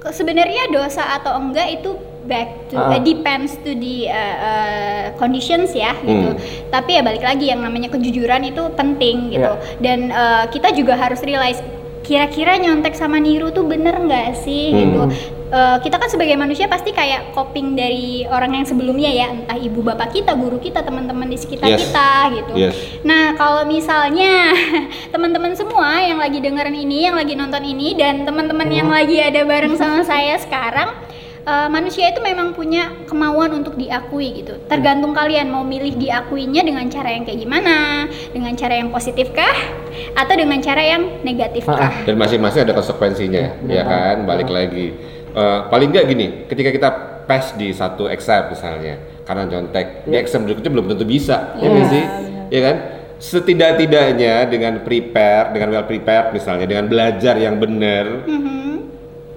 D: sebenarnya dosa atau enggak itu back to
B: Ah.
D: uh, depends to the uh, uh, conditions ya gitu
C: Hmm.
D: tapi ya balik lagi yang namanya kejujuran itu penting gitu
B: Iya.
D: dan uh, kita juga harus realize kira-kira nyontek sama niru tuh bener nggak sih
C: Hmm.
D: gitu Uh, kita kan sebagai manusia pasti kayak coping dari orang yang sebelumnya ya entah ibu bapak kita guru kita teman-teman di sekitar
C: Yes.
D: kita gitu
C: Yes.
D: Nah, kalau misalnya teman-teman semua yang lagi dengerin ini, yang lagi nonton ini, dan teman-teman yang lagi ada bareng sama saya sekarang, eh, manusia itu memang punya kemauan untuk diakui gitu. Tergantung kalian mau milih diakuinya dengan cara yang kayak gimana, dengan cara yang positif kah, atau dengan cara yang negatif kah?
C: Dan masing-masing ada konsekuensinya,
B: Benar
C: ya kan? Balik lagi. Eh, paling nggak gini, ketika kita pass di satu exam misalnya, karena contek, di
B: Iya.
C: exam berikutnya belum tentu bisa, ya
A: Iya,
C: sih?
A: benar.
C: Ya kan? setidak-tidaknya dengan prepare, dengan well prepared misalnya, dengan belajar yang benar,
D: Mhm.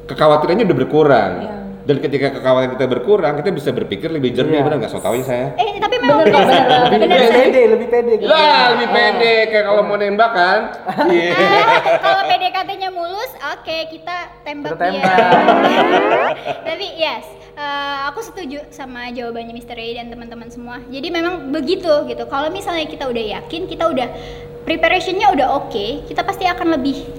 C: kekhawatirannya udah berkurang.
A: Iya.
C: Dan ketika kekhawatiran kita berkurang, kita bisa berpikir lebih jernih,
B: Iya.
C: benar nggak? So tau ya saya.
D: Eh tapi memang
A: Bener bener, bener.
B: lebih
D: bener
B: pede lebih pede gitu.
C: Lah, lebih pede kayak kalau mau nembak kan. Iya.
D: Ah, kalau PDKT-nya mulus, oke kita tembak
B: Kita
D: dia.
B: tembak.
D: Tapi yes, eh, aku setuju sama jawabannya Mr. Ray dan teman-teman semua. Jadi memang begitu gitu. Kalau misalnya kita udah yakin, kita udah preparationnya udah oke, kita pasti akan lebih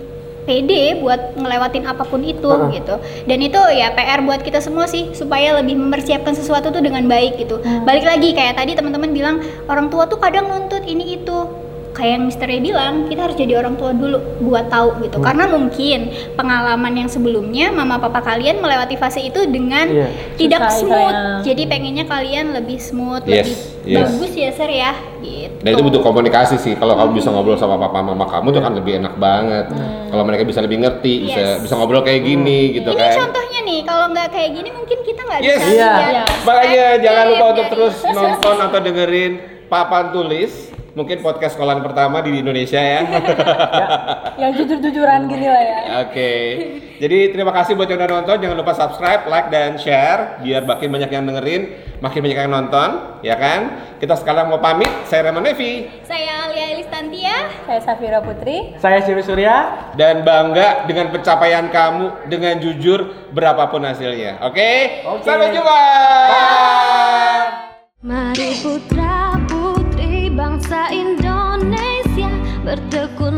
D: pede buat ngelewatin apa pun itu
B: Heeh.
D: gitu. Dan itu ya PR buat kita semua sih supaya lebih mempersiapkan sesuatu tuh dengan baik gitu. Balik lagi kayak tadi teman-teman bilang orang tua tuh kadang nuntut ini itu kayak yang Mr. Ray bilang kita harus jadi orang tua dulu buat tahu gitu karena mungkin pengalaman yang sebelumnya mama papa kalian melewati fase itu dengan
B: Iya.
D: tidak
A: Susah,
D: smooth
A: sayang.
D: jadi pengennya kalian lebih smooth
C: Yes,
D: lebih
C: yes.
D: bagus ya Sir ya gitu
C: Dan itu butuh komunikasi sih. Kalau kamu bisa ngobrol sama papa mama kamu tuh kan lebih enak banget. Kalau mereka bisa lebih ngerti, bisa
D: Yes.
C: bisa ngobrol kayak gini gitu
D: ini
C: kan.
D: contohnya nih kalau nggak kayak gini mungkin kita nggak
C: Yes.
D: bisa lihat
A: Iya.
C: Makanya jangan lupa untuk terus nonton atau dengerin Papan Tulis. Mungkin podcast sekolahan pertama di Indonesia ya.
A: Yang jujur-jujuran gini lah ya.
C: Oke. Jadi terima kasih buat yang udah nonton. Jangan lupa subscribe, like dan share biar makin banyak yang dengerin, makin banyak yang nonton, ya kan? Kita sekarang mau pamit. Saya Reman Nevi
D: saya Alia Elistantia
A: Saya Safira Putri.
B: Saya Siri Surya.
C: dan bangga dengan pencapaian kamu dengan jujur berapapun hasilnya. Oke?
B: Oke.
C: Sampai jumpa.
E: Mari putra putri bangsa Indonesia bertekun